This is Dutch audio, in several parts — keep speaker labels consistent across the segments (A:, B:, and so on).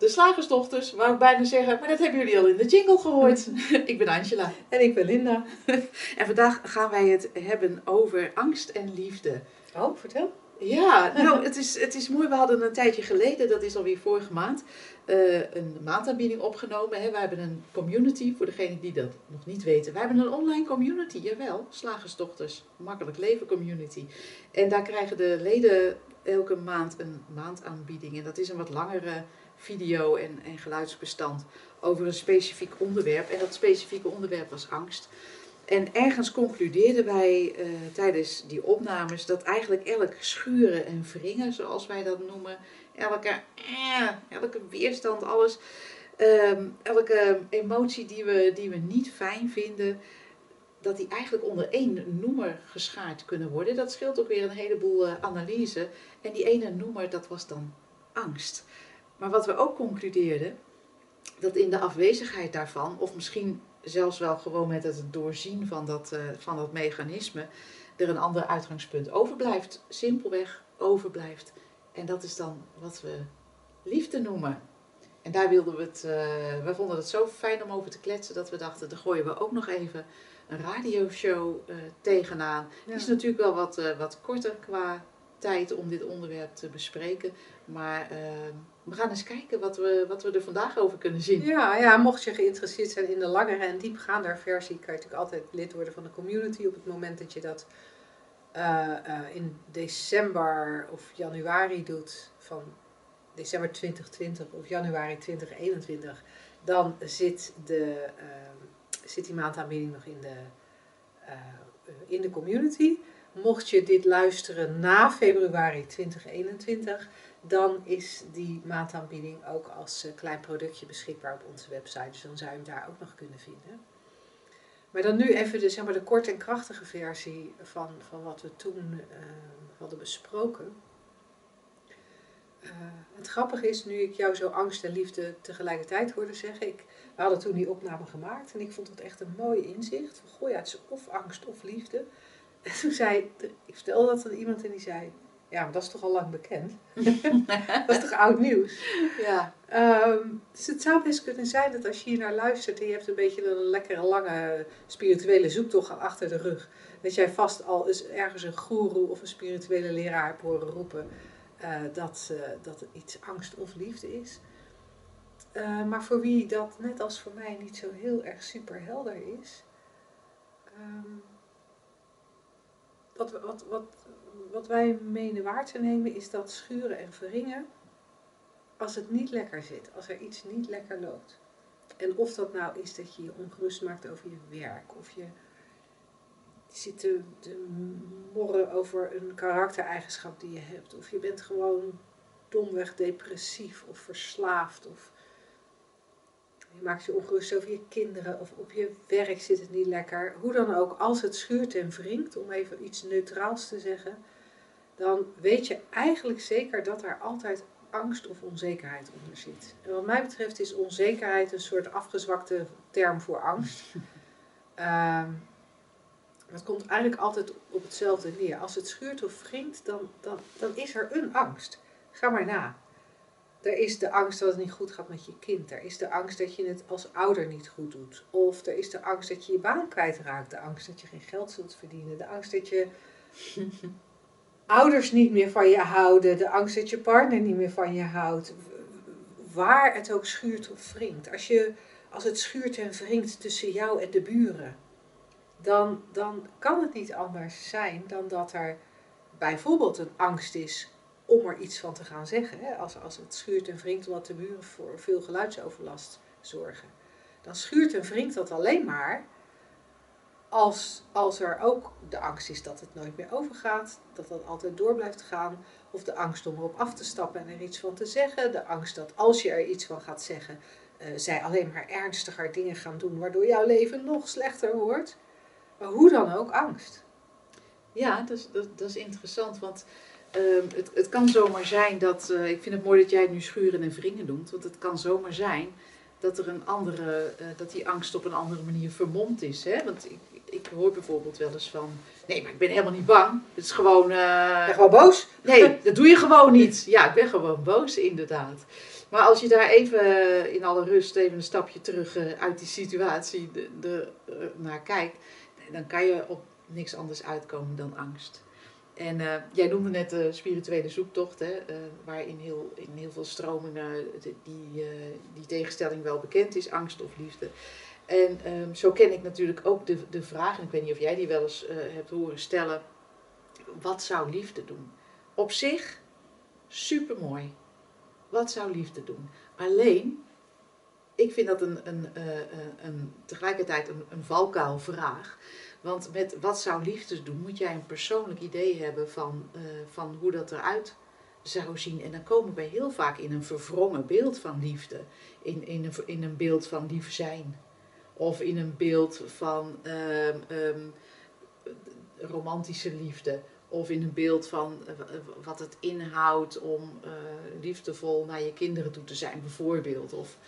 A: de Slagersdochters, wou ik bijna zeggen, maar dat hebben jullie al in de jingle gehoord. ik ben Angela.
B: En ik ben Linda.
A: En vandaag gaan wij het hebben over angst en liefde.
B: Oh, vertel.
A: Ja, nou, het is, het is mooi. We hadden een tijdje geleden, dat is alweer vorige maand, eh, een maandaanbieding opgenomen. Hè. We hebben een community, voor degenen die dat nog niet weten. We hebben een online community, jawel, Slagersdochters, Makkelijk Leven Community. En daar krijgen de leden elke maand een maandaanbieding. En dat is een wat langere video en, geluidsbestand over een specifiek onderwerp. En dat specifieke onderwerp was angst. En ergens concludeerden wij uh, tijdens die opnames dat eigenlijk elk schuren en wringen, zoals wij dat noemen, elke, eh, elke weerstand, alles, uh, elke emotie die we, die we niet fijn vinden, dat die eigenlijk onder één noemer geschaard kunnen worden. Dat scheelt ook weer een heleboel uh, analyse. En die ene noemer, dat was dan angst. Maar wat we ook concludeerden, dat in de afwezigheid daarvan, of misschien zelfs wel gewoon met het doorzien van dat, uh, van dat mechanisme, er een ander uitgangspunt overblijft. Simpelweg overblijft. En dat is dan wat we liefde noemen. En daar wilden we het, uh, we vonden het zo fijn om over te kletsen dat we dachten, daar gooien we ook nog even een radioshow uh, tegenaan. Ja. Die is natuurlijk wel wat, wat korter qua tijd om dit onderwerp te bespreken. Maar uh, we gaan eens kijken wat we, wat we er vandaag over kunnen zien.
B: Ja, ja, mocht je geïnteresseerd zijn in de langere en diepgaander versie, kan je natuurlijk altijd lid worden van de community op het moment dat je dat uh, uh, in december of januari doet, van december 2020 of januari 2021. Dan zit, de, zit die maandaanbieding nog in de, in de community. Mocht je dit luisteren na februari 2021, dan is die maandaanbieding ook als uh, klein productje beschikbaar op onze website. Dus dan zou je hem daar ook nog kunnen vinden. Maar dan nu even de, zeg maar, de korte en krachtige versie van, van wat we toen uh, hadden besproken. Uh, het grappige is, nu ik jou zo angst en liefde tegelijkertijd hoorde zeggen, ik, we hadden toen die opname gemaakt en ik vond het echt een mooi inzicht. Van, goh ja, het is of angst of liefde. En toen zei, ik vertelde dat aan iemand en die zei, ja, maar dat is toch al lang bekend? dat is toch oud nieuws?
A: Ja.
B: Um, dus het zou best kunnen zijn dat als je hier naar luistert en je hebt een beetje een lekkere lange spirituele zoektocht achter de rug, dat jij vast al eens ergens een goeroe of een spirituele leraar hebt horen roepen uh, dat, uh, dat iets angst of liefde is. Uh, maar voor wie dat net als voor mij niet zo heel erg super helder is, um, wat, wat, wat, wat wij menen waar te nemen is dat schuren en verringen, als het niet lekker zit, als er iets niet lekker loopt. En of dat nou is dat je je ongerust maakt over je werk, of je zit te, te morren over een karaktereigenschap die je hebt, of je bent gewoon domweg depressief of verslaafd, of je maakt je ongerust over je kinderen of op je werk zit het niet lekker. Hoe dan ook, als het schuurt en wringt, om even iets neutraals te zeggen, dan weet je eigenlijk zeker dat er altijd angst of onzekerheid onder zit. En wat mij betreft is onzekerheid een soort afgezwakte term voor angst. uh, het komt eigenlijk altijd op hetzelfde neer. Als het schuurt of wringt, dan, dan, dan is er een angst. Ga maar na. Er is de angst dat het niet goed gaat met je kind. Er is de angst dat je het als ouder niet goed doet. Of er is de angst dat je je baan kwijtraakt. De angst dat je geen geld zult verdienen. De angst dat je ouders niet meer van je houden. De angst dat je partner niet meer van je houdt. Waar het ook schuurt of wringt. Als, je, als het schuurt en wringt tussen jou en de buren. Dan, dan kan het niet anders zijn dan dat er bijvoorbeeld een angst is om er iets van te gaan zeggen. Hè? Als, als het schuurt en wringt omdat de buren voor veel geluidsoverlast zorgen. Dan schuurt en wringt dat alleen maar als, als er ook de angst is dat het nooit meer overgaat, dat dat altijd door blijft gaan, of de angst om erop af te stappen en er iets van te zeggen, de angst dat als je er iets van gaat zeggen, uh, zij alleen maar ernstiger dingen gaan doen, waardoor jouw leven nog slechter wordt. Maar hoe dan ook angst.
A: Ja, dat is, dat, dat is interessant, want ehm, het, het kan zomaar zijn dat, eh, ik vind het mooi dat jij het nu schuren en wringen noemt, want het kan zomaar zijn dat er een andere, eh, dat die angst op een andere manier vermomd is. Hè? Want ik, ik hoor bijvoorbeeld wel eens van, nee, maar ik ben helemaal niet bang. Het is gewoon... eh,
B: Ben gewoon boos?
A: Nee, dat doe je gewoon niet. Ja, ik ben gewoon boos, inderdaad. Maar als je daar even in alle rust even een stapje terug uit die situatie de, de, naar kijkt, dan kan je op niks anders uitkomen dan angst. En eh, jij noemde net de spirituele zoektocht, hè, eh, waar in heel, in heel veel stromingen de- die, eh, die tegenstelling wel bekend is, angst of liefde. En ehm, zo ken ik natuurlijk ook de, de vraag, en ik weet niet of jij die wel eens eh, hebt horen stellen, wat zou liefde doen? Op zich supermooi. Wat zou liefde doen? Alleen, ik vind dat een, een, eh, eh, een, tegelijkertijd een, een valkuil vraag. Want met wat zou liefde doen, moet jij een persoonlijk idee hebben van, eh, van hoe dat eruit zou zien. En dan komen we heel vaak in een verwrongen beeld van liefde. In, in, een, in een beeld van lief zijn. Of in een beeld van ehm, ehm, romantische liefde. Of in een beeld van eh, wat het inhoudt om eh, liefdevol naar je kinderen toe te zijn, bijvoorbeeld. Of,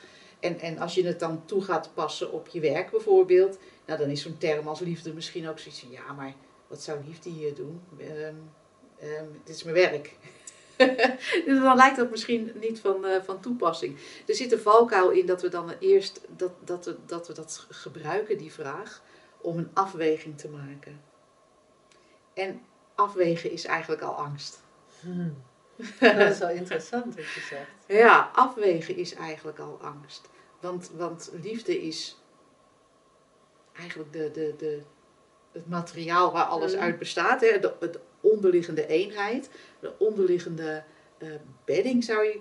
A: en, en als je het dan toe gaat passen op je werk, bijvoorbeeld, nou, dan is zo'n term als liefde misschien ook zoiets van: ja, maar wat zou liefde hier doen? Ehm, ehm, dit is mijn werk. dus dan lijkt dat misschien niet van, eh, van toepassing. Er zit een valkuil in dat we dan eerst dat, dat, we, dat we dat gebruiken, die vraag, om een afweging te maken. En afwegen is eigenlijk al angst.
B: Hmm. Dat is wel interessant wat je zegt.
A: Ja, afwegen is eigenlijk al angst. Want, want liefde is eigenlijk de, de, de, het materiaal waar alles
B: Mm.
A: uit bestaat. Hè? De, het onderliggende eenheid, de onderliggende eh, bedding zou je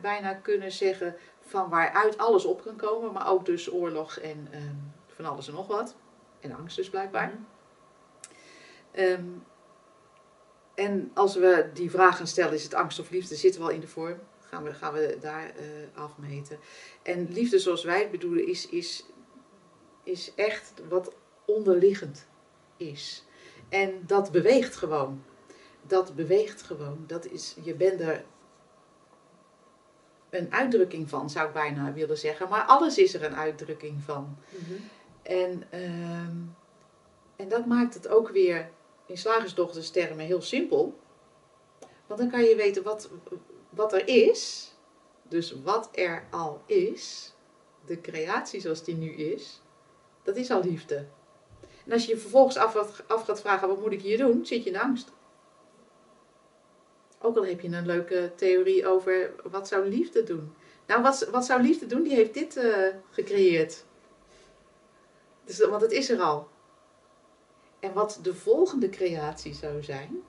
A: bijna kunnen zeggen. Van waaruit alles op kan komen, maar ook dus oorlog en ehm, van alles en nog wat. En angst dus blijkbaar.
B: Mhm.
A: Ehm, en als we die vraag gaan stellen, is het angst of liefde, zitten we al in de vorm. Gaan we, gaan we daar eh, afmeten. En liefde zoals wij het bedoelen, is, is, is echt wat onderliggend is. En dat beweegt gewoon. Dat beweegt gewoon. Dat is, je bent er een uitdrukking van, zou ik bijna willen zeggen. Maar alles is er een uitdrukking van.
B: Mhm.
A: En, ehm, en dat maakt het ook weer in slagersdochterstermen heel simpel. Want dan kan je weten wat, wat er is. Dus wat er al is. De creatie zoals die nu is. Dat is al liefde. En als je je vervolgens af, af gaat vragen, wat moet ik hier doen? Zit je in angst. Ook al heb je een leuke theorie over wat zou liefde doen. Nou, wat, wat zou liefde doen? Die heeft dit eh, gecreëerd. Dus, want het is er al. En wat de volgende creatie zou zijn.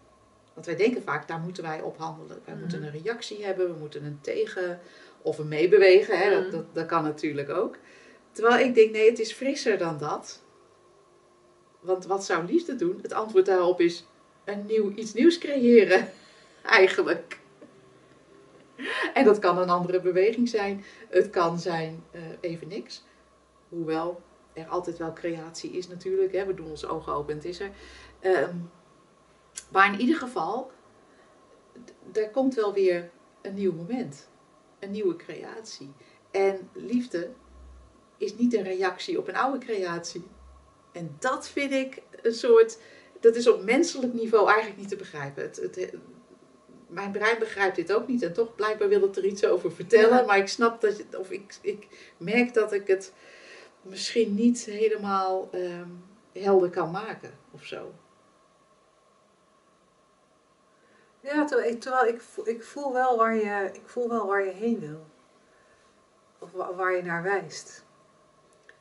A: Want wij denken vaak, daar moeten wij op handelen. Wij moeten een reactie hebben, we moeten een tegen of een meebewegen. Hè? Dat, dat, dat kan natuurlijk ook. Terwijl ik denk, nee, het is frisser dan dat. Want wat zou liefde doen? Het antwoord daarop is een nieuw, iets nieuws creëren. Eigenlijk. En dat kan een andere beweging zijn. Het kan zijn eh, even niks. Hoewel er altijd wel creatie is natuurlijk. Hè? We doen onze ogen open en het is er. Ehm, maar in ieder geval, er komt wel weer een nieuw moment. Een nieuwe creatie. En liefde is niet een reactie op een oude creatie. En dat vind ik een soort... Dat is op menselijk niveau eigenlijk niet te begrijpen. Het, het, mijn brein begrijpt dit ook niet. En toch blijkbaar wil het er iets over vertellen.
B: Ja.
A: Maar ik snap dat... Je, of ik, ik merk dat ik het misschien niet helemaal ehm, helder kan maken. Of zo.
B: Ja, terwijl, ik, terwijl ik, voel- ik, voel wel waar je, ik voel wel waar je heen wil. Of wa- waar je naar wijst.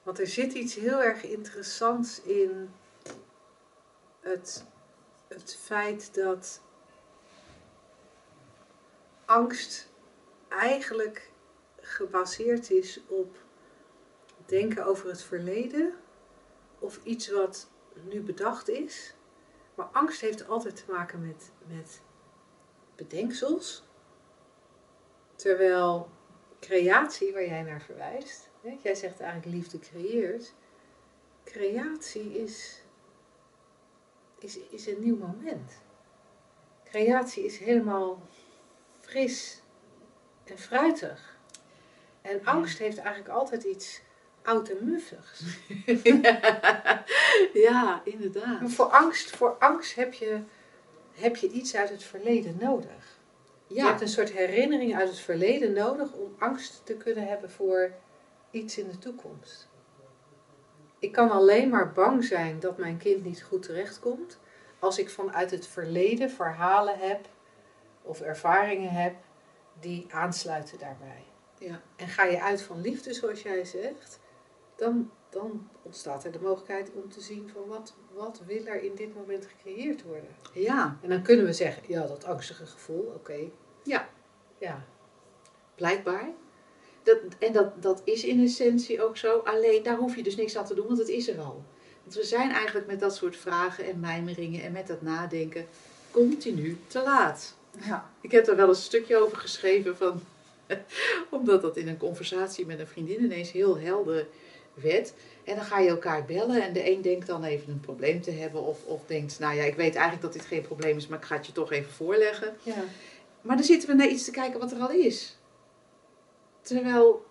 B: Want er zit iets heel erg interessants in het, het feit dat angst eigenlijk gebaseerd is op denken over het verleden of iets wat nu bedacht is. Maar angst heeft altijd te maken met, met bedenksels. Terwijl creatie, waar jij naar verwijst, hè, jij zegt eigenlijk liefde creëert. Creatie is, is, is een nieuw moment. Creatie is helemaal fris en fruitig. En angst heeft eigenlijk altijd iets oud en muffigs.
A: ja, inderdaad.
B: Maar voor angst, voor angst heb, je, heb je iets uit het verleden nodig. Je
A: Ja,
B: hebt een soort herinnering uit het verleden nodig om angst te kunnen hebben voor iets in de toekomst. Ik kan alleen maar bang zijn dat mijn kind niet goed terechtkomt als ik vanuit het verleden verhalen heb of ervaringen heb die aansluiten daarbij.
A: ja.
B: En ga je uit van liefde, zoals jij zegt, dan, dan ontstaat er de mogelijkheid om te zien van wat, wat wil er in dit moment gecreëerd worden.
A: ja,
B: En dan kunnen we zeggen, ja, dat angstige gevoel, oké.
A: Ja.
B: Ja.
A: blijkbaar. Dat, en dat, dat is in essentie ook zo. Alleen daar hoef je dus niks aan te doen, want het is er al. Want we zijn eigenlijk met dat soort vragen en mijmeringen en met dat nadenken continu te laat.
B: ja.
A: Ik heb er wel een stukje over geschreven van. omdat dat in een conversatie met een vriendin ineens heel helder werd. En dan ga je elkaar bellen en de een denkt dan even een probleem te hebben. Of, of denkt, nou ja, ik weet eigenlijk dat dit geen probleem is, maar ik ga het je toch even voorleggen.
B: ja.
A: Maar dan zitten we naar iets te kijken wat er al is. Terwijl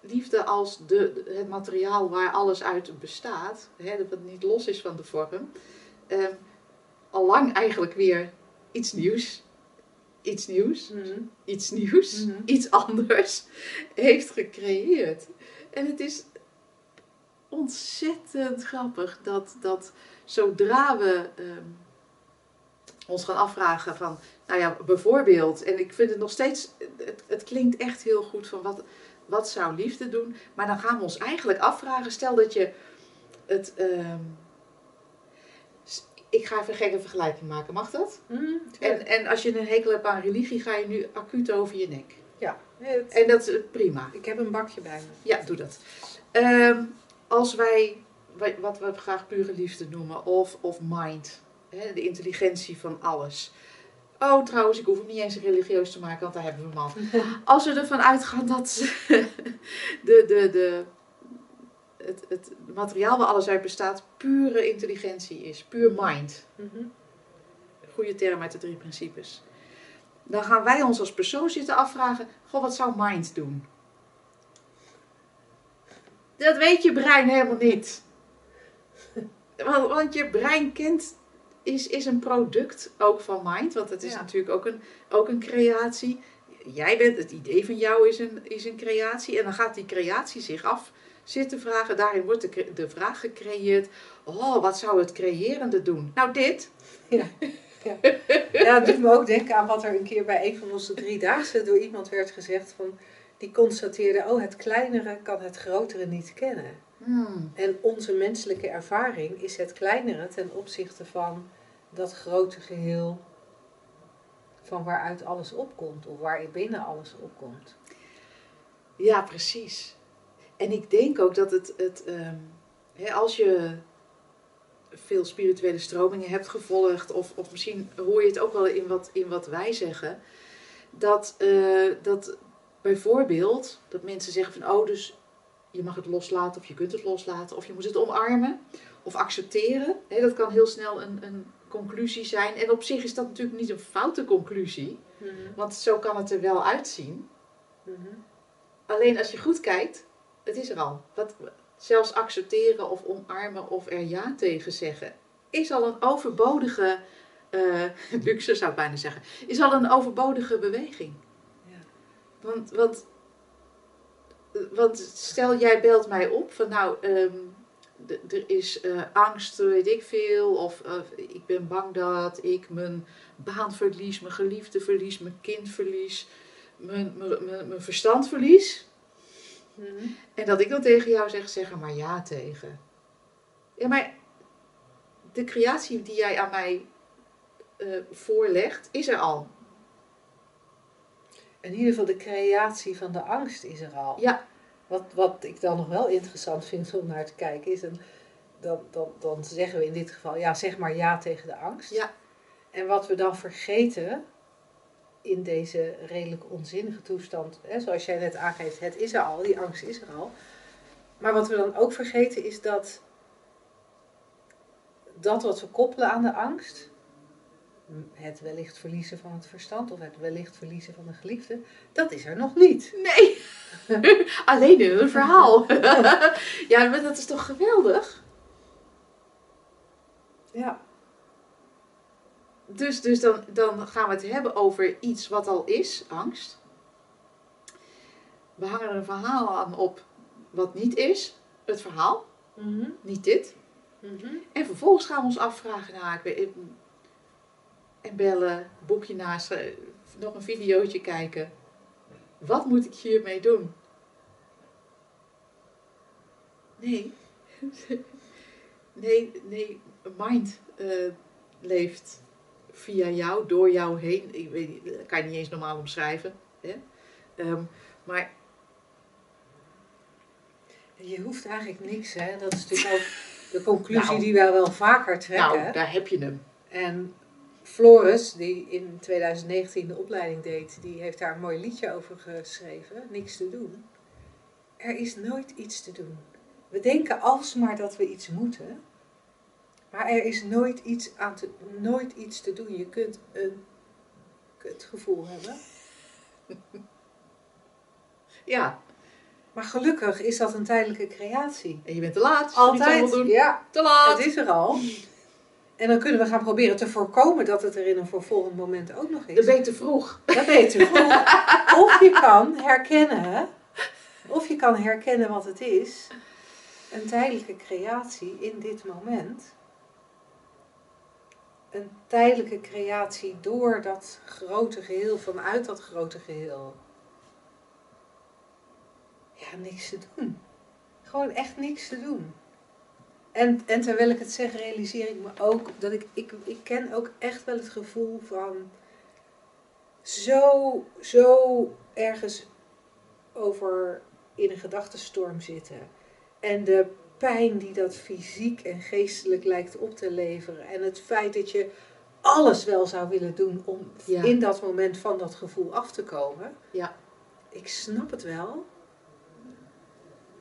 A: liefde als de, het materiaal waar alles uit bestaat, hè, dat het niet los is van de vorm, ehm, al lang eigenlijk weer iets nieuws, iets nieuws,
B: Mhm.
A: iets nieuws,
B: Mhm.
A: iets anders heeft gecreëerd. En het is ontzettend grappig dat, dat zodra we ehm, ons gaan afvragen van, nou ja, bijvoorbeeld, en ik vind het nog steeds, het, het klinkt echt heel goed van wat, wat zou liefde doen, maar dan gaan we ons eigenlijk afvragen, stel dat je het, ehm, ik ga even een gekke vergelijking maken, mag dat?
B: Mhm,
A: En, en als je een hekel hebt aan religie, ga je nu acuut over je nek.
B: ja. Het-
A: En dat is eh, prima.
B: ik heb een bakje bij me.
A: Ja, doe dat. Ehm, als wij, wa- wat we graag pure liefde noemen, of, of mind, hè, de intelligentie van alles. Oh, trouwens, ik hoef hem niet eens religieus te maken, want daar hebben we hem al. Als we ervan uitgaan dat de, de, de, het, het materiaal waar alles uit bestaat pure intelligentie is, puur mind.
B: Mhm.
A: Goede term uit de drie principes. Dan gaan wij ons als persoon zitten afvragen: Goh, wat zou mind doen? Dat weet je brein helemaal niet. Want, want je brein kent, is, is een product ook van mind. Want het is
B: Ja.
A: natuurlijk ook een, ook een creatie. Jij bent, het idee van jou is een, is een creatie. En dan gaat die creatie zich af zitten vragen. Daarin wordt de, de vraag gecreëerd: Oh, wat zou het creërende doen? Nou, dit.
B: Ja, het doet me ook denken aan wat er een keer bij een van onze driedaagse door iemand werd gezegd van die constateerde, oh het kleinere kan het grotere niet kennen.
A: Hmm.
B: En onze menselijke ervaring is het kleinere ten opzichte van dat grote geheel van waaruit alles opkomt of waar binnen alles opkomt.
A: Ja, precies. En ik denk ook dat het, het ehm, als je veel spirituele stromingen hebt gevolgd, of, of misschien hoor je het ook wel in wat, in wat wij zeggen, dat, eh, dat bijvoorbeeld dat mensen zeggen van, oh, dus je mag het loslaten, of je kunt het loslaten, of je moet het omarmen, of accepteren. Dat kan heel snel een, een conclusie zijn. En op zich is dat natuurlijk niet een foute conclusie, want zo kan het er wel uitzien.
B: Mhm.
A: Alleen als je goed kijkt, het is er al. Wat, zelfs accepteren of omarmen of er ja tegen zeggen, is al een overbodige, eh, luxe zou ik bijna zeggen, is al een overbodige beweging.
B: Ja.
A: Want, want, want stel jij belt mij op van nou, ehm, er is eh, angst, weet ik veel, of eh, ik ben bang dat ik mijn baan verlies, mijn geliefde verlies, mijn kind verlies, mijn, mijn, mijn, mijn verstand verlies.
B: Mhm.
A: En dat ik dan tegen jou zeg, zeg er maar ja tegen. Ja, maar de creatie die jij aan mij eh, voorlegt, is er al.
B: In ieder geval de creatie van de angst is er al.
A: Ja,
B: Wat, wat ik dan nog wel interessant vind om naar te kijken is, een, dan, dan, dan zeggen we in dit geval, ja zeg maar ja tegen de angst.
A: ja,
B: En wat we dan vergeten in deze redelijk onzinnige toestand, hè, zoals jij net aangeeft, het is er al, die angst is er al. Maar wat we dan ook vergeten is dat dat wat we koppelen aan de angst, het wellicht verliezen van het verstand of het wellicht verliezen van de geliefde, dat is er nog niet.
A: Nee, alleen in een verhaal. ja, maar dat is toch geweldig?
B: Ja.
A: Dus, dus dan, dan gaan we het hebben over iets wat al is, angst. We hangen er een verhaal aan op wat niet is, het verhaal,
B: Mhm.
A: niet dit.
B: Mhm.
A: En vervolgens gaan we ons afvragen, nou, ik weet, en bellen, boekje naast, eh, nog een videootje kijken. Wat moet ik hiermee doen? Nee. Nee, nee, mind eh, leeft via jou, door jou heen. Ik weet niet, dat kan je niet eens normaal omschrijven. Hè? Ehm, maar
B: Je hoeft eigenlijk niks, hè. Dat is natuurlijk ook de conclusie
A: Nou.
B: die wij wel vaker trekken.
A: nou, daar heb je hem.
B: En Floris, die in 2019 de opleiding deed, die heeft daar een mooi liedje over geschreven. Niks te doen. Er is nooit iets te doen. We denken alsmaar dat we iets moeten. Maar er is nooit iets, aan te, nooit iets te doen. Je kunt een kutgevoel hebben.
A: Ja,
B: Maar gelukkig is dat een tijdelijke creatie.
A: en je bent te laat. niet
B: Altijd. Ja,
A: Te laat.
B: het is er al. En dan kunnen we gaan proberen te voorkomen dat het er in een vervolgend moment ook nog is.
A: Dat je te vroeg.
B: Dat weet je vroeg. Of je kan herkennen, of je kan herkennen wat het is. Een tijdelijke creatie in dit moment. Een tijdelijke creatie door dat grote geheel, vanuit dat grote geheel. Ja, niks te doen. Gewoon echt niks te doen. En, en terwijl ik het zeg, realiseer ik me ook dat ik, ik, ik ken ook echt wel het gevoel van zo, zo ergens over in een gedachtenstorm zitten. En de pijn die dat fysiek en geestelijk lijkt op te leveren. En het feit dat je alles wel zou willen doen om
A: Ja.
B: in dat moment van dat gevoel af te komen.
A: Ja.
B: Ik snap het wel.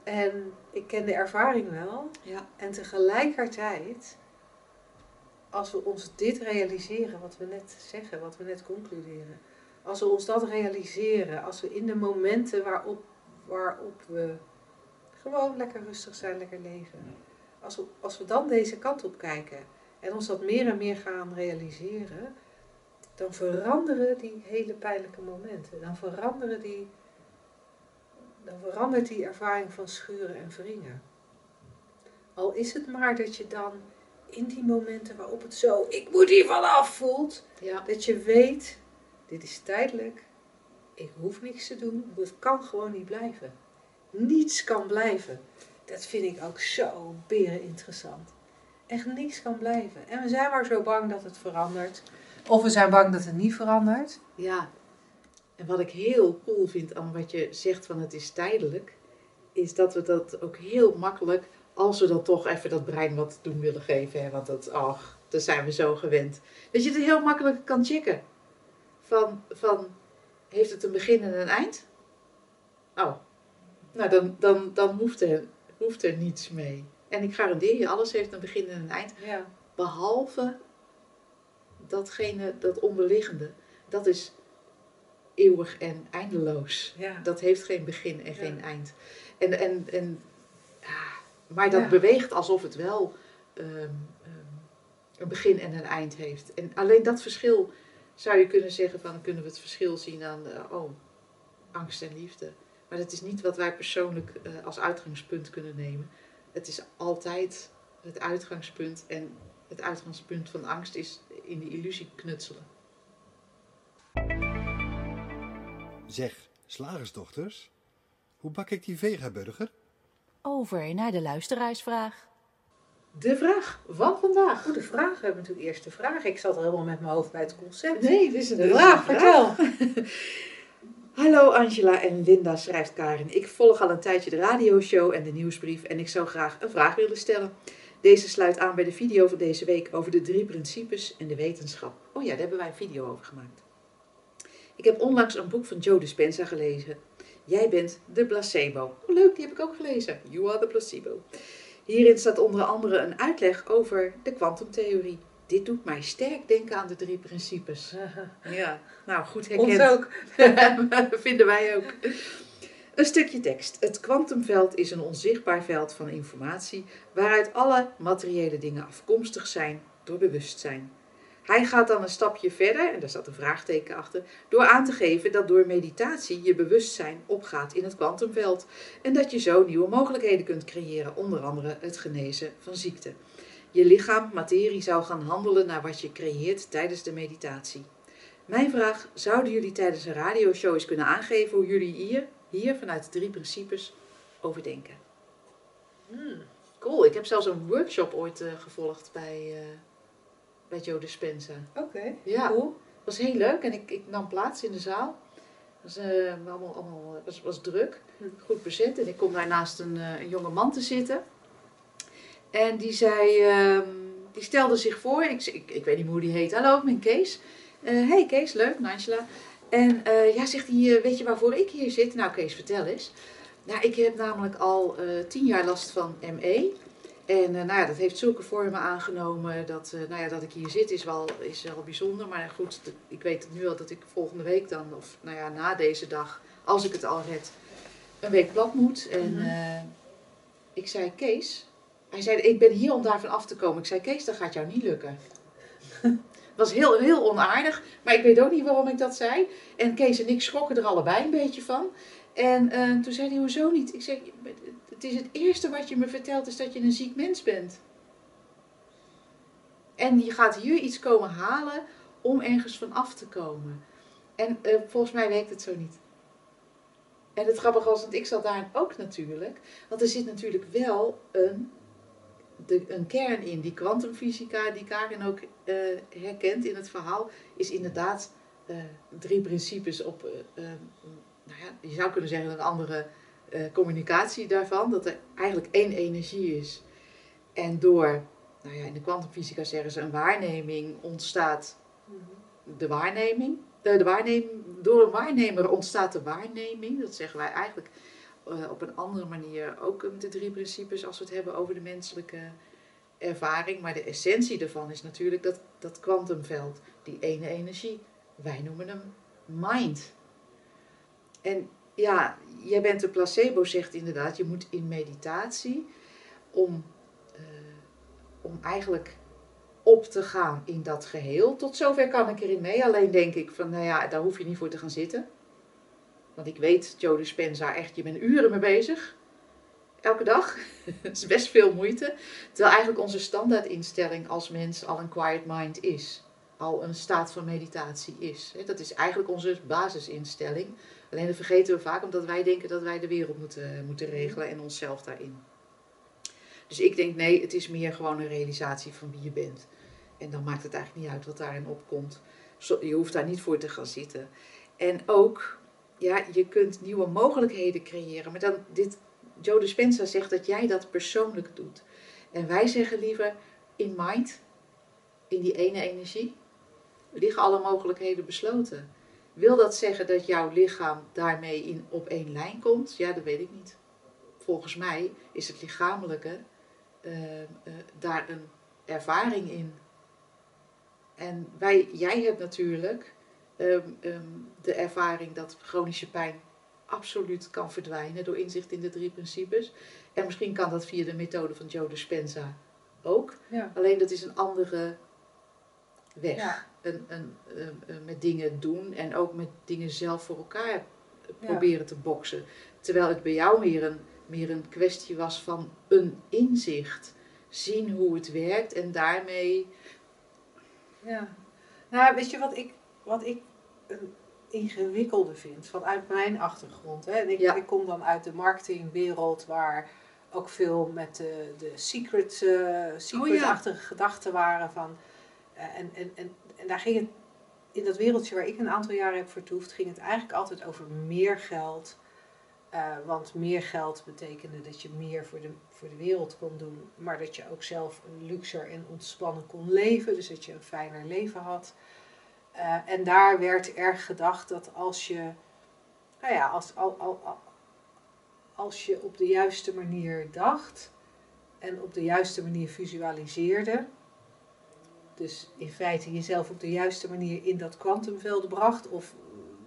B: En ik ken de ervaring wel.
A: Ja.
B: En tegelijkertijd, als we ons dit realiseren, wat we net zeggen, wat we net concluderen. Als we ons dat realiseren, als we in de momenten waarop, waarop we gewoon lekker rustig zijn, lekker leven. Als we, als we dan deze kant op kijken en ons dat meer en meer gaan realiseren, dan veranderen die hele pijnlijke momenten. Dan veranderen die, dan verandert die ervaring van schuren en wringen. Al is het maar dat je dan in die momenten waarop het zo, ik moet hier vanaf voelt,
A: Ja.
B: dat je weet, dit is tijdelijk, ik hoef niks te doen, het kan gewoon niet blijven. Niets kan blijven. Dat vind ik ook zo beren interessant. Echt niks kan blijven. En we zijn maar zo bang dat het verandert. Of we zijn bang dat het niet verandert.
A: Ja, en wat ik heel cool vind aan wat je zegt van het is tijdelijk, is dat we dat ook heel makkelijk, als we dan toch even dat brein wat doen willen geven, hè, want dat, ach, daar zijn we zo gewend, dat je het heel makkelijk kan checken. Van, van heeft het een begin en een eind? Oh, nou dan, dan, dan hoeft, er, hoeft er niets mee. En ik garandeer je, alles heeft een begin en een eind.
B: Ja.
A: Behalve datgene, dat onderliggende, dat is eeuwig en eindeloos.
B: ja.
A: Dat heeft geen begin en
B: Ja.
A: geen eind. En, en, en, maar dat beweegt alsof het wel ehm, ehm, een begin en een eind heeft. En alleen dat verschil zou je kunnen zeggen van, kunnen we het verschil zien aan, eh, oh, angst en liefde. Maar dat is niet wat wij persoonlijk eh, als uitgangspunt kunnen nemen. Het is altijd het uitgangspunt en het uitgangspunt van angst is in de illusie knutselen.
C: Zeg, slagersdochters, hoe bak ik die vegaburger?
D: Over naar de luisteraarsvraag.
A: De vraag van vandaag.
B: Goede vraag. We hebben natuurlijk eerst de vraag. Ik zat er helemaal met mijn hoofd bij het concept.
A: Nee, dit is een
B: De vraag, vertel.
A: Hallo Angela en Linda, schrijft Karin. Ik volg al een tijdje de radioshow en de nieuwsbrief en ik zou graag een vraag willen stellen. Deze sluit aan bij de video van deze week over de drie principes en de wetenschap. Oh ja, daar hebben wij een video over gemaakt. Ik heb onlangs een boek van Joe Dispenza gelezen. Jij bent de placebo. Oh leuk, die heb ik ook gelezen. You are the placebo. Hierin staat onder andere een uitleg over de kwantumtheorie. Dit doet mij sterk denken aan de drie principes. Ja, nou goed herkend.
B: Ons ook.
A: Vinden wij ook. Een stukje tekst. Het kwantumveld is een onzichtbaar veld van informatie waaruit alle materiële dingen afkomstig zijn door bewustzijn. Hij gaat dan een stapje verder, en daar staat een vraagteken achter, door aan te geven dat door meditatie je bewustzijn opgaat in het kwantumveld en dat je zo nieuwe mogelijkheden kunt creëren, onder andere het genezen van ziekte. Je lichaam, materie, zou gaan handelen naar wat je creëert tijdens de meditatie. Mijn vraag, zouden jullie tijdens een radioshow eens kunnen aangeven hoe jullie hier, hier vanuit de drie principes over denken?
B: Hmm.
A: Cool, ik heb zelfs een workshop ooit eh, gevolgd bij, eh, bij Joe Dispenza.
B: Oké,
A: Ja.
B: cool.
A: was heel leuk en ik, ik nam plaats in de zaal. Het was, eh, allemaal, allemaal, was, was druk,
B: Hm.
A: goed bezet. En ik kom daar naast een, eh, een jonge man te zitten. En die zei, ehm, die stelde zich voor, ik, ik, ik weet niet hoe die heet. Hallo, ik ben Kees. Eh, hey Kees, leuk, Angela. En eh, ja, zegt hij, eh, weet je waarvoor ik hier zit? Nou Kees, vertel eens. Nou, ik heb namelijk al eh, tien jaar last van ME. En eh, nou ja, dat heeft zulke vormen aangenomen dat, eh, nou ja, dat ik hier zit is wel, is wel bijzonder. Maar goed, ik weet nu al dat ik volgende week dan, of nou ja, na deze dag, als ik het al red, een week plat moet. En
B: Mhm.
A: eh, ik zei, Kees, hij zei, ik ben hier om daarvan af te komen. Ik zei, Kees, dat gaat jou niet lukken. Het was heel, heel onaardig, maar ik weet ook niet waarom ik dat zei. En Kees en ik schrokken er allebei een beetje van. En toen zei hij, hoezo niet? Ik zei, het is het eerste wat je me vertelt, is dat je een ziek mens bent. En je gaat hier iets komen halen om ergens van af te komen. En eh, volgens mij werkt het zo niet. En het grappige was, want ik zat daar ook natuurlijk. Want er zit natuurlijk wel een, de, een kern in. Die kwantumfysica, die Karin ook eh, herkent in het verhaal, is inderdaad eh, drie principes op, nou ja, je zou kunnen zeggen een andere eh, communicatie daarvan. Dat er eigenlijk één energie is. En door, nou ja, in de kwantumfysica zeggen ze, een waarneming ontstaat de waarneming. De, de door een waarnemer ontstaat de waarneming. Dat zeggen wij eigenlijk eh, op een andere manier ook met de drie principes als we het hebben over de menselijke ervaring. Maar de essentie daarvan is natuurlijk dat, dat kwantumveld, die ene energie. Wij noemen hem mind. En ja, jij bent een placebo, zegt inderdaad, je moet in meditatie om, eh, om eigenlijk op te gaan in dat geheel. Tot zover kan ik erin mee. Alleen denk ik van, nou ja, daar hoef je niet voor te gaan zitten. Want ik weet, Joe Dispenza, echt, je bent uren mee bezig. Elke dag. Dat is best veel moeite. Terwijl eigenlijk onze standaardinstelling als mens al een quiet mind is. Al een staat van meditatie is. Dat is eigenlijk onze basisinstelling. Alleen dat vergeten we vaak omdat wij denken dat wij de wereld moeten, moeten regelen en onszelf daarin. Dus ik denk nee, het is meer gewoon een realisatie van wie je bent. En dan maakt het eigenlijk niet uit wat daarin opkomt. Je hoeft daar niet voor te gaan zitten. En ook, ja, je kunt nieuwe mogelijkheden creëren. Maar dan, dit, Joe Dispenza zegt dat jij dat persoonlijk doet. En wij zeggen liever, in mind, in die ene energie, liggen alle mogelijkheden besloten. Wil dat zeggen dat jouw lichaam daarmee in, op één lijn komt? Ja, dat weet ik niet. Volgens mij is het lichamelijke eh, eh, daar een ervaring in. En wij, jij hebt natuurlijk ehm, ehm, de ervaring dat chronische pijn absoluut kan verdwijnen door inzicht in de drie principes. En misschien kan dat via de methode van Joe Dispenza ook.
B: Ja.
A: Alleen dat is een andere weg.
B: Ja.
A: Een, een, een- een- met dingen doen en ook met dingen zelf voor elkaar
B: Ja.
A: proberen te boksen. Terwijl het bij jou meer een, meer een kwestie was van een inzicht. Zien hoe het werkt en daarmee.
B: Ja. Nou, weet je wat ik, wat ik een ingewikkelde vind vanuit mijn achtergrond? Hè? Ik,
A: Ja.
B: ik kom dan uit de marketingwereld waar ook veel met de, de secret, eh secret-achtige gedachten waren van. eh, en, en, en, en daar ging het, in dat wereldje waar ik een aantal jaren heb vertoefd, ging het eigenlijk altijd over meer geld. Eh, want meer geld betekende dat je meer voor de, voor de wereld kon doen, maar dat je ook zelf luxer en ontspannen kon leven, dus dat je een fijner leven had. Eh, en daar werd erg gedacht dat als je, nou ja, als, al, al, al- als je op de juiste manier dacht, en op de juiste manier visualiseerde. Dus in feite jezelf op de juiste manier in dat kwantumveld bracht. Of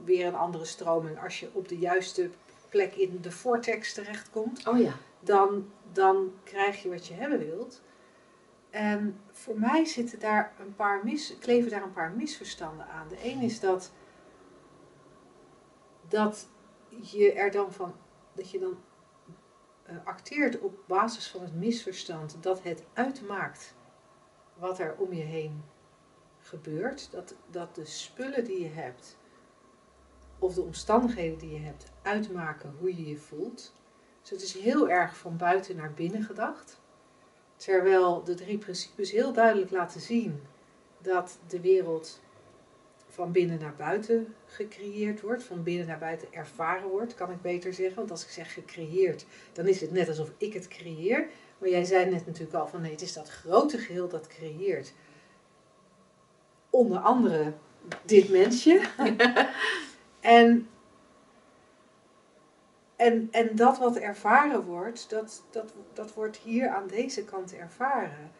B: weer een andere stroming als je op de juiste plek in de vortex terechtkomt.
A: Oh ja.
B: Dan, dan krijg je wat je hebben wilt. En voor mij zitten daar een paar mis, kleven daar een paar misverstanden aan. De een is dat, dat je er dan van, dat je dan uh, acteert op basis van het misverstand dat het uitmaakt wat er om je heen gebeurt. Dat, dat de spullen die je hebt, of de omstandigheden die je hebt, uitmaken hoe je je voelt. Dus het is heel erg van buiten naar binnen gedacht. Terwijl de drie principes heel duidelijk laten zien dat de wereld van binnen naar buiten gecreëerd wordt, van binnen naar buiten ervaren wordt, kan ik beter zeggen. Want als ik zeg gecreëerd, dan is het net alsof ik het creëer. Maar jij zei net natuurlijk al van nee, het is dat grote geheel dat creëert. Onder andere dit mensje. en, en, en dat wat ervaren wordt, dat, dat, dat wordt hier aan deze kant ervaren.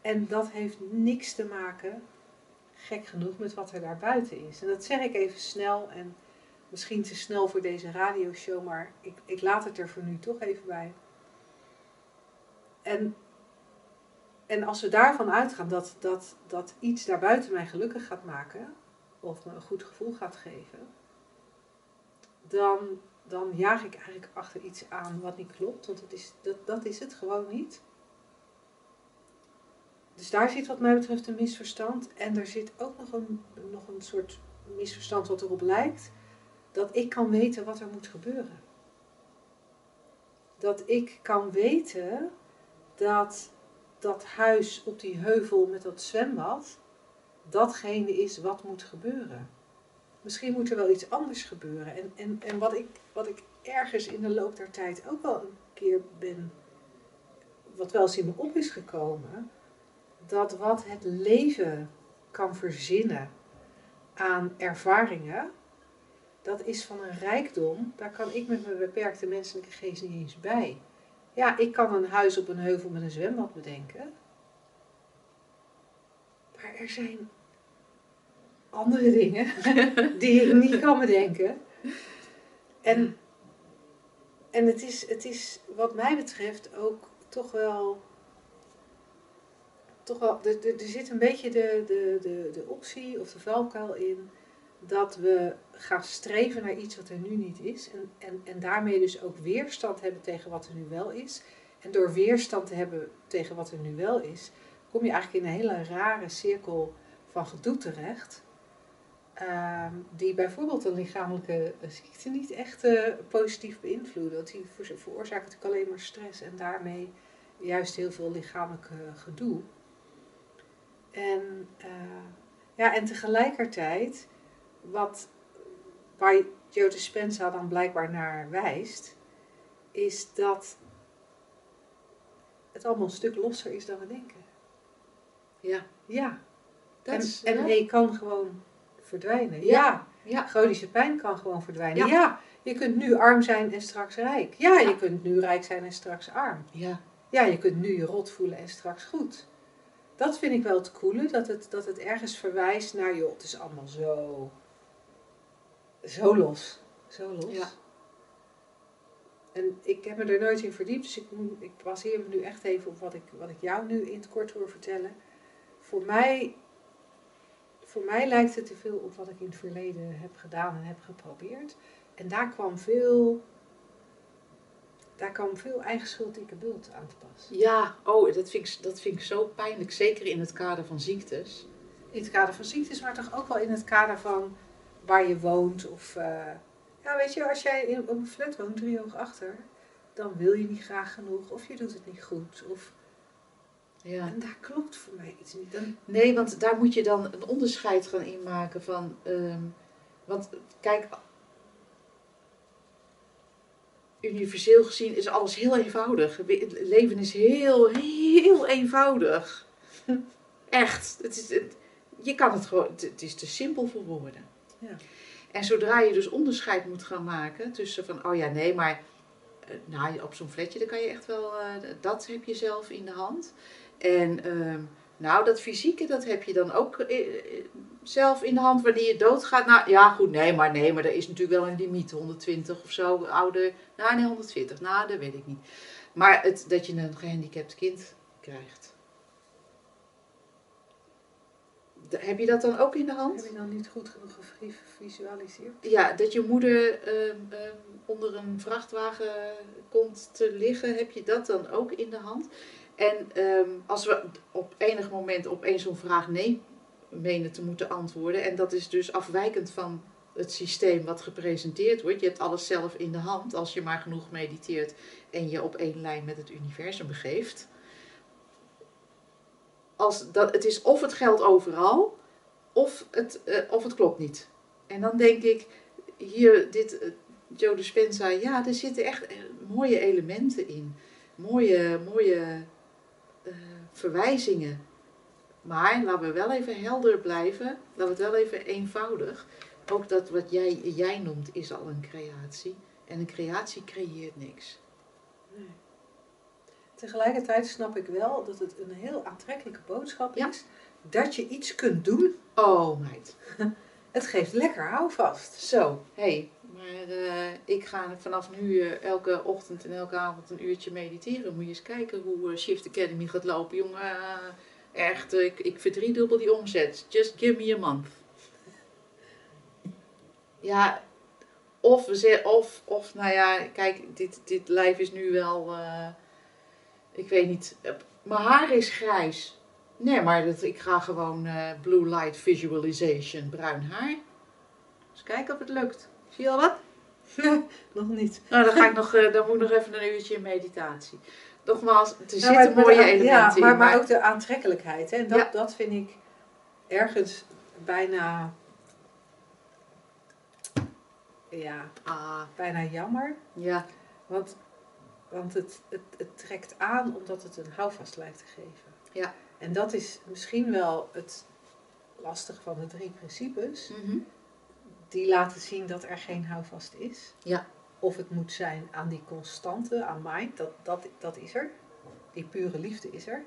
B: En dat heeft niks te maken gek genoeg met wat er daar buiten is. En dat zeg ik even snel en misschien te snel voor deze radioshow, maar ik, ik laat het er voor nu toch even bij. En, en als we daarvan uitgaan dat, dat, dat iets daarbuiten mij gelukkig gaat maken, of me een goed gevoel gaat geven, dan, dan jaag ik eigenlijk achter iets aan wat niet klopt, want het is, dat, dat is het gewoon niet. Dus daar zit wat mij betreft een misverstand. En er zit ook nog een, nog een soort misverstand wat erop lijkt. Dat ik kan weten wat er moet gebeuren. Dat ik kan weten dat dat huis op die heuvel met dat zwembad, datgene is wat moet gebeuren. Misschien moet er wel iets anders gebeuren. En, en, en wat, ik, wat ik ergens in de loop der tijd ook wel een keer ben, wat wel eens in me op is gekomen, dat wat het leven kan verzinnen aan ervaringen, dat is van een rijkdom. Daar kan ik met mijn beperkte menselijke geest niet eens bij. Ja, ik kan een huis op een heuvel met een zwembad bedenken. Maar er zijn andere dingen die ik niet kan bedenken. En, en het, is, het is wat mij betreft ook toch wel toch wel, er, er, zit een beetje de, de, de, de optie of de valkuil in dat we gaan streven naar iets wat er nu niet is. En, en, en daarmee dus ook weerstand hebben tegen wat er nu wel is. En door weerstand te hebben tegen wat er nu wel is, kom je eigenlijk in een hele rare cirkel van gedoe terecht. Uh, die bijvoorbeeld een lichamelijke ziekte niet echt uh, positief beïnvloeden. Want die veroorzaakt natuurlijk alleen maar stress en daarmee juist heel veel lichamelijk gedoe. En, uh, ja, en tegelijkertijd, wat, waar Joe Dispenza dan blijkbaar naar wijst, is dat het allemaal een stuk losser is dan we denken.
A: Ja.
B: Ja.
A: Dat
B: en
A: is,
B: en
A: ja.
B: hij kan gewoon verdwijnen.
A: Ja.
B: Ja.
A: Ja.
B: Chronische pijn kan gewoon verdwijnen.
A: Ja.
B: Ja. Je kunt nu arm zijn en straks rijk. Ja,
A: Ja.
B: je kunt nu rijk zijn en straks arm.
A: Ja.
B: Ja, je kunt nu je rot voelen en straks goed. Dat vind ik wel het coole, dat het, dat het ergens verwijst naar, joh, het is allemaal zo, zo los. Zo los.
A: Ja.
B: En ik heb me er nooit in verdiept, dus ik, ik baseer me nu echt even op wat ik, wat ik jou nu in het kort hoor vertellen. Voor mij, voor mij lijkt het te veel op wat ik in het verleden heb gedaan en heb geprobeerd. En daar kwam veel, daar kwam veel eigen schuld, dikke bult aan te pas.
A: Ja, oh, dat vind, ik, dat vind ik zo pijnlijk, zeker in het kader van ziektes.
B: In het kader van ziektes, maar toch ook wel in het kader van waar je woont. Of, eh, ja, weet je, als jij in, op een flat woont, drie hoog achter, dan wil je niet graag genoeg. Of je doet het niet goed. Of,
A: Ja.
B: en daar klopt voor mij iets niet. Dan,
A: Nee, want daar moet je dan een onderscheid gaan inmaken van. ehm, want kijk, universeel gezien is alles heel eenvoudig. Het leven is heel, heel eenvoudig. Echt. Het is, het- je kan het gewoon, het, het is te simpel voor woorden. En zodra je dus onderscheid moet gaan maken tussen van, oh ja, nee, maar eh, nou, op zo'n fletje, dan kan je echt wel, eh, dat heb je zelf in de hand. En ehm, nou, dat fysieke, dat heb je dan ook eh, zelf in de hand wanneer je doodgaat. Nou, ja, goed, nee, maar nee, maar er is natuurlijk wel een limiet, 120 of zo, ouder. Nou, nee, 120, nou, dat weet ik niet. Maar het, dat je een gehandicapt kind krijgt. Heb je dat dan ook in de hand?
B: Heb je dan niet goed genoeg gevisualiseerd?
A: Ja, dat je moeder ehm, ehm, onder een vrachtwagen komt te liggen, heb je dat dan ook in de hand? En ehm, als we op enig moment op één zo'n vraag nee menen te moeten antwoorden, en dat is dus afwijkend van het systeem wat gepresenteerd wordt, je hebt alles zelf in de hand als je maar genoeg mediteert en je op één lijn met het universum begeeft. Als dat, het is of het geldt overal, of het, eh, of het klopt niet. En dan denk ik, hier, dit, eh, Joe ja, er zitten echt eh, mooie elementen in. Mooie, mooie verwijzingen. Maar laten we wel even helder blijven. Laten we het wel even eenvoudig. Ook dat wat jij, jij noemt is al een creatie. En een creatie creëert niks.
B: Tegelijkertijd snap ik wel dat het een heel aantrekkelijke boodschap
A: Ja.
B: is. Dat je iets kunt doen.
A: Oh, meid.
B: Het geeft lekker houvast.
A: Zo, hé. Hey, maar eh, ik ga vanaf nu eh, elke ochtend en elke avond een uurtje mediteren. Moet je eens kijken hoe eh, Shift Academy gaat lopen, jongen. Echt, ik, ik verdriedubbel die omzet. Just give me a month. Ja, of, we of, of nou ja, kijk, dit, dit lijf is nu wel, ik weet niet, eh, mijn haar is grijs. Nee, maar dat, ik ga gewoon eh, blue light visualization, bruin haar. Dus kijken of het lukt. Zie je al wat?
B: Nog niet.
A: Nou, dan, ga ik nog, eh, dan moet ik nog even een uurtje in meditatie. Nogmaals, er
B: Nou,
A: zitten
B: maar- maar
A: mooie elementen
B: ja,
A: in.
B: maar, maar ook de aantrekkelijkheid. Hè? En dat,
A: Ja.
B: dat vind ik ergens bijna, ja,
A: Ah,
B: bijna jammer.
A: ja,
B: Want, want het, het, het trekt aan omdat het een houvast lijkt te geven.
A: Ja.
B: En dat is misschien wel het lastige van de drie principes.
A: mhm.
B: Die laten zien dat er geen houvast is.
A: Ja.
B: Of het moet zijn aan die constante, aan mind, dat, dat, dat is er. Die pure liefde is er.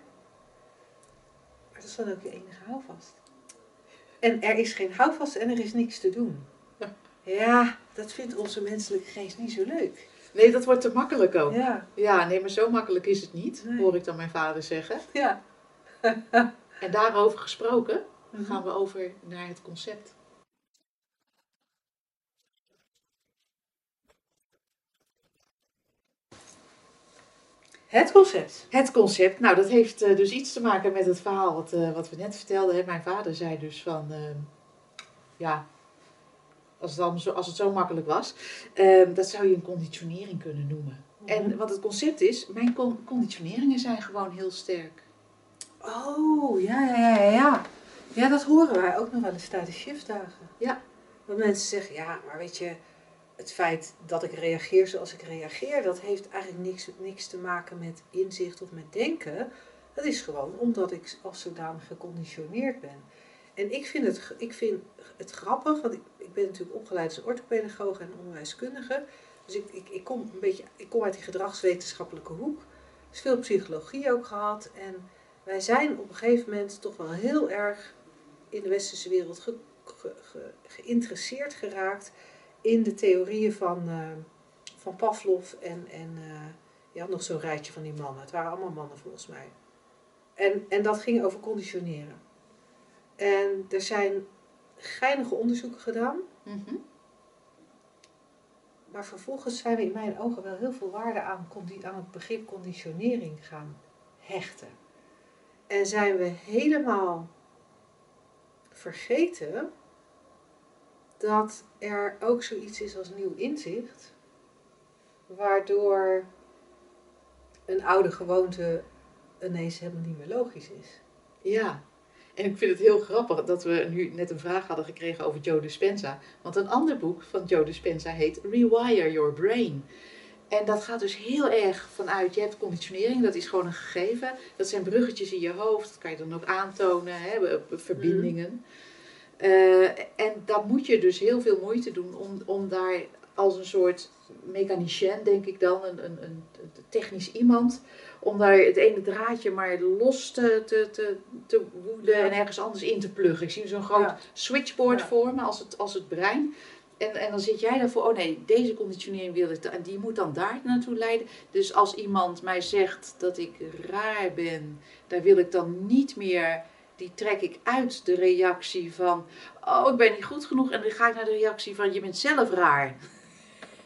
B: Maar dat is dan ook je enige houvast. En er is geen houvast en er is niks te doen.
A: Ja.
B: Ja, dat vindt onze menselijke geest niet zo leuk.
A: Nee, dat wordt te makkelijk ook. Ja.
B: Ja,
A: nee, maar zo makkelijk is het niet,
B: Nee.
A: hoor ik dan mijn vader zeggen.
B: ja.
A: En daarover gesproken,
B: Mhm.
A: gaan we over naar het concept.
B: Het concept.
A: Het concept, nou dat heeft eh, dus iets te maken met het verhaal wat, eh, wat we net vertelden. Hè. Mijn vader zei dus van, ehm, ja, als het, allemaal zo, als het zo makkelijk was, ehm, dat zou je een conditionering kunnen noemen. En wat het concept is, mijn con- conditioneringen zijn gewoon heel sterk.
B: Oh, ja, ja, ja, ja, ja. Ja, dat horen wij ook nog wel eens tijdens shiftdagen.
A: Ja.
B: Dat mensen zeggen, ja, maar weet je, het feit dat ik reageer zoals ik reageer, dat heeft eigenlijk niks, niks te maken met inzicht of met denken. Dat is gewoon omdat ik als zodanig geconditioneerd ben. En ik vind het, ik vind het grappig, want ik, ben natuurlijk opgeleid als orthopedagoog en onderwijskundige. Dus ik, ik, ik, kom een beetje, ik kom uit die gedragswetenschappelijke hoek. Dus veel psychologie ook gehad. En wij zijn op een gegeven moment toch wel heel erg in de westerse wereld ge- ge- ge- geïnteresseerd geraakt in de theorieën van, eh, van Pavlov en, en eh, je had nog zo'n rijtje van die mannen. Het waren allemaal mannen volgens mij. En, en dat ging over conditioneren. En er zijn geinige onderzoeken gedaan,
A: Mhm.
B: maar vervolgens zijn we in mijn ogen wel heel veel waarde aan, aan het begrip conditionering gaan hechten. En zijn we helemaal vergeten dat er ook zoiets is als nieuw inzicht, waardoor een oude gewoonte ineens helemaal niet meer logisch is.
A: Ja, en ik vind het heel grappig dat we nu net een vraag hadden gekregen over Joe Dispenza. Want een ander boek van Joe Dispenza heet Rewire Your Brain. En dat gaat dus heel erg vanuit, je hebt conditionering, dat is gewoon een gegeven. Dat zijn bruggetjes in je hoofd, dat kan je dan ook aantonen, hè, verbindingen. Eh, en dan moet je dus heel veel moeite doen om, om daar als een soort mechanicien, denk ik dan, een, een, een technisch iemand, om daar het ene draadje maar los te, te, te, te woeden
B: Ja.
A: en ergens anders in te pluggen. Ik zie zo'n groot
B: Ja.
A: switchboard
B: Ja.
A: voor me als het, als het brein. En, en dan zit jij daarvoor, oh nee, deze conditionering wil ik, en die moet dan daar naartoe leiden. Dus als iemand mij zegt dat ik raar ben, daar wil ik dan niet meer, die trek ik uit de reactie van, oh ik ben niet goed genoeg. En dan ga ik naar de reactie van, je bent zelf raar.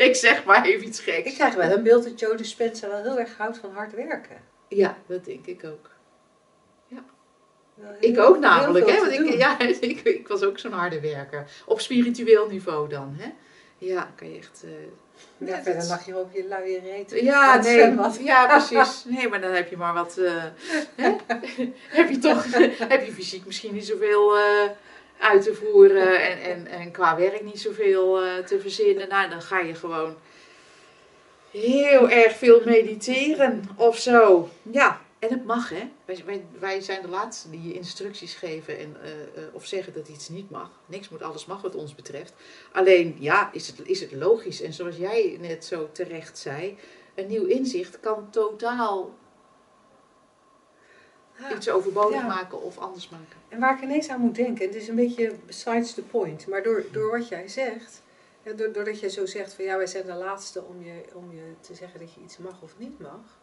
A: ik zeg maar even iets
B: Ik
A: geks.
B: krijg wel een beeld dat Joe Dispenza wel heel erg houdt van hard werken.
A: Ja, dat denk ik ook.
B: Wel
A: Ik ook namelijk, hè? Want ik, ja, ik, ik was ook zo'n harde werker. Op spiritueel niveau dan, hè? Ja, kan je echt. eh,
B: Ja, verder lag je op je luie reet.
A: Ja, nee, ja, precies. Nee, maar dan heb je maar wat. eh, hè? heb je toch. heb je fysiek misschien niet zoveel eh, uit te voeren. En, en, en qua werk niet zoveel eh, te verzinnen. Nou, dan ga je gewoon. Heel erg veel mediteren of zo. Ja, en het mag, hè? Wij, wij, wij zijn de laatste die je instructies geven en, eh, eh, of zeggen dat iets niet mag. Niks moet, alles mag wat ons betreft. Alleen, ja, is het, is het logisch. En zoals jij net zo terecht zei, een nieuw inzicht kan totaal. Iets overbodig
B: Ja.
A: maken of anders maken.
B: En waar ik ineens aan moet denken, het is een beetje besides the point, maar door, door wat jij zegt, doordat jij zo zegt van ja, wij zijn de laatste om je, om je te zeggen dat je iets mag of niet mag.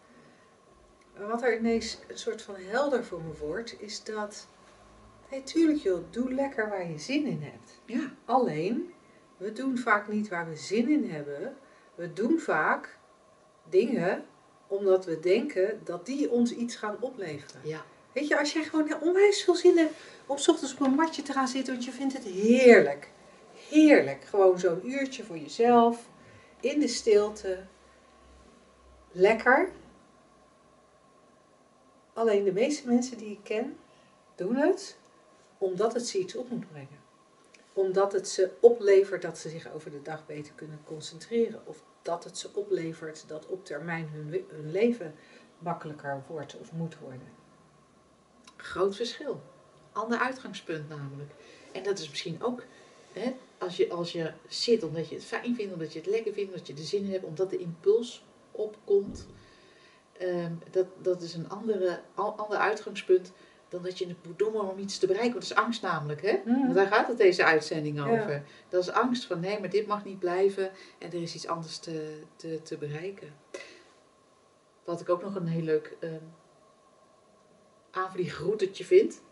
B: Wat er ineens een soort van helder voor me wordt, is dat, nee tuurlijk joh, doe lekker waar je zin in hebt.
A: Ja,
B: Alleen, we doen vaak niet waar we zin in hebben. We doen vaak dingen omdat we denken dat die ons iets gaan opleveren.
A: ja.
B: Weet je, als jij gewoon onwijs veel zin hebt om ochtends op een matje te gaan zitten, want je vindt het heerlijk. Heerlijk. Gewoon zo'n uurtje voor jezelf, in de stilte. Lekker. Alleen de meeste mensen die ik ken, doen het omdat het ze iets op moet brengen. Omdat het ze oplevert dat ze zich over de dag beter kunnen concentreren. Of dat het ze oplevert dat op termijn hun, leven makkelijker wordt of moet worden.
A: Groot verschil. Ander uitgangspunt namelijk. En dat is misschien ook, hè, als, je, als je zit omdat je het fijn vindt, omdat je het lekker vindt, omdat je er zin in hebt, omdat de impuls opkomt. ehm, dat, dat is een andere, ander uitgangspunt dan dat je het moet doen om iets te bereiken. Want dat is angst namelijk, hè?
B: Mhm.
A: Want daar gaat het deze uitzending
B: Ja.
A: over. Dat is angst van nee, maar dit mag niet blijven en er is iets anders te, te, te bereiken. Wat ik ook nog een heel leuk ehm aanvliegroutetje vind,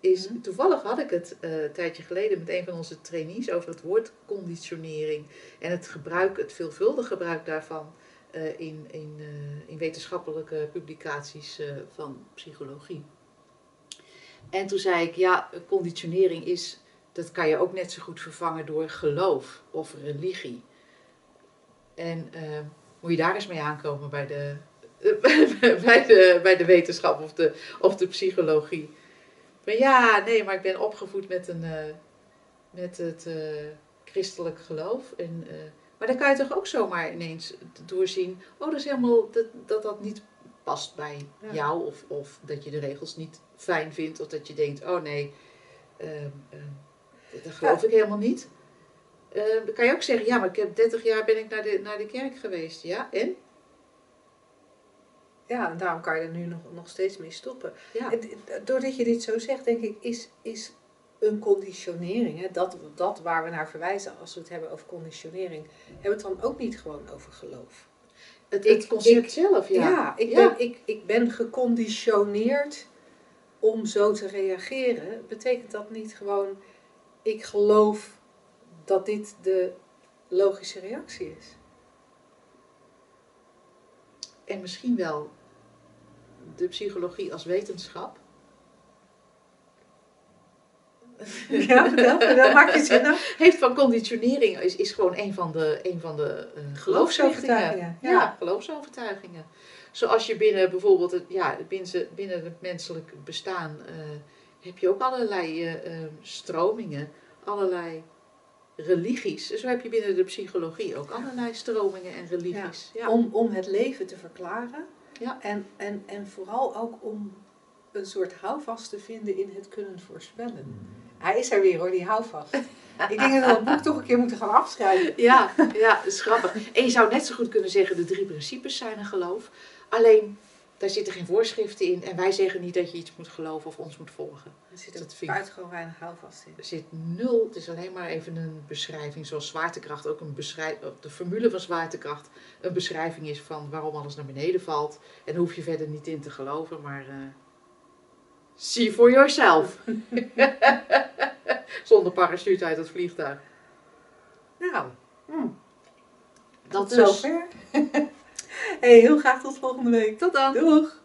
A: is
B: Mhm.
A: toevallig had ik het eh, een tijdje geleden met een van onze trainees over het woord conditionering en het gebruik, het veelvuldig gebruik daarvan eh, in, in, eh, in wetenschappelijke publicaties van psychologie. En toen zei ik, ja, conditionering is, dat kan je ook net zo goed vervangen door geloof of religie. En eh, moet je daar eens mee aankomen bij de, bij de, bij de wetenschap of de, of de psychologie. Maar ja, nee, maar ik ben opgevoed met, een, eh, met het eh, christelijk geloof. En, maar dan kan je toch ook zomaar ineens doorzien, oh, dat is helemaal, dat dat, dat niet past bij
B: Ja.
A: jou. Of, of dat je de regels niet fijn vindt. Of dat je denkt, oh nee, ehm, ehm, dat geloof ik helemaal niet. Ehm, dan kan je ook zeggen, ja, maar ik heb 30 jaar ben ik naar de, naar de kerk geweest. Ja, en?
B: Ja, en daarom kan je er nu nog, nog steeds mee stoppen.
A: Ja.
B: En doordat je dit zo zegt, denk ik, is, is een conditionering, hè, dat, dat waar we naar verwijzen als we het hebben over conditionering, hebben we het dan ook niet gewoon over geloof.
A: Het,
B: Ik-
A: het concept
B: ik-
A: zelf, ja.
B: Ja, ik,
A: Ja.
B: Ben, ik, ik ben geconditioneerd om zo te reageren. Betekent dat niet gewoon, ik geloof dat dit de logische reactie is?
A: En misschien wel de psychologie als wetenschap.
B: Ja, vertel, vertel, maak je zin.
A: Heeft van conditionering is, is gewoon een van de, een van de eh, geloofsovertuigingen.
B: ja.
A: Ja. geloofsovertuigingen. Zoals je binnen bijvoorbeeld het, ja, binnen, binnen het menselijk bestaan eh, heb je ook allerlei eh, eh, stromingen, allerlei religies. Zo heb je binnen de psychologie ook allerlei stromingen en religies. Ja.
B: Om, om het leven te verklaren.
A: Ja.
B: En, en, en vooral ook om een soort houvast te vinden in het kunnen voorspellen. Hij is er weer hoor, die houvast. Ik denk dat we dat boek toch een keer moeten gaan afschrijven.
A: Ja, ja, dat is grappig. En je zou net zo goed kunnen zeggen, de drie principes zijn een geloof. Alleen, daar zitten geen voorschriften in. En wij zeggen niet dat je iets moet geloven of ons moet volgen.
B: Er zit
A: Dat vind
B: buitengewoon weinig houvast in.
A: Er zit nul, het is alleen maar even een beschrijving. Zoals zwaartekracht ook een beschrijving, de formule van zwaartekracht een beschrijving is van waarom alles naar beneden valt. En daar hoef je verder niet in te geloven, maar uh, see for yourself. Zonder parachute uit het vliegtuig. Nou,
B: Hmm.
A: dat
B: Tot
A: dus.
B: zover. hey, heel graag tot volgende week.
A: Tot dan.
B: Doeg!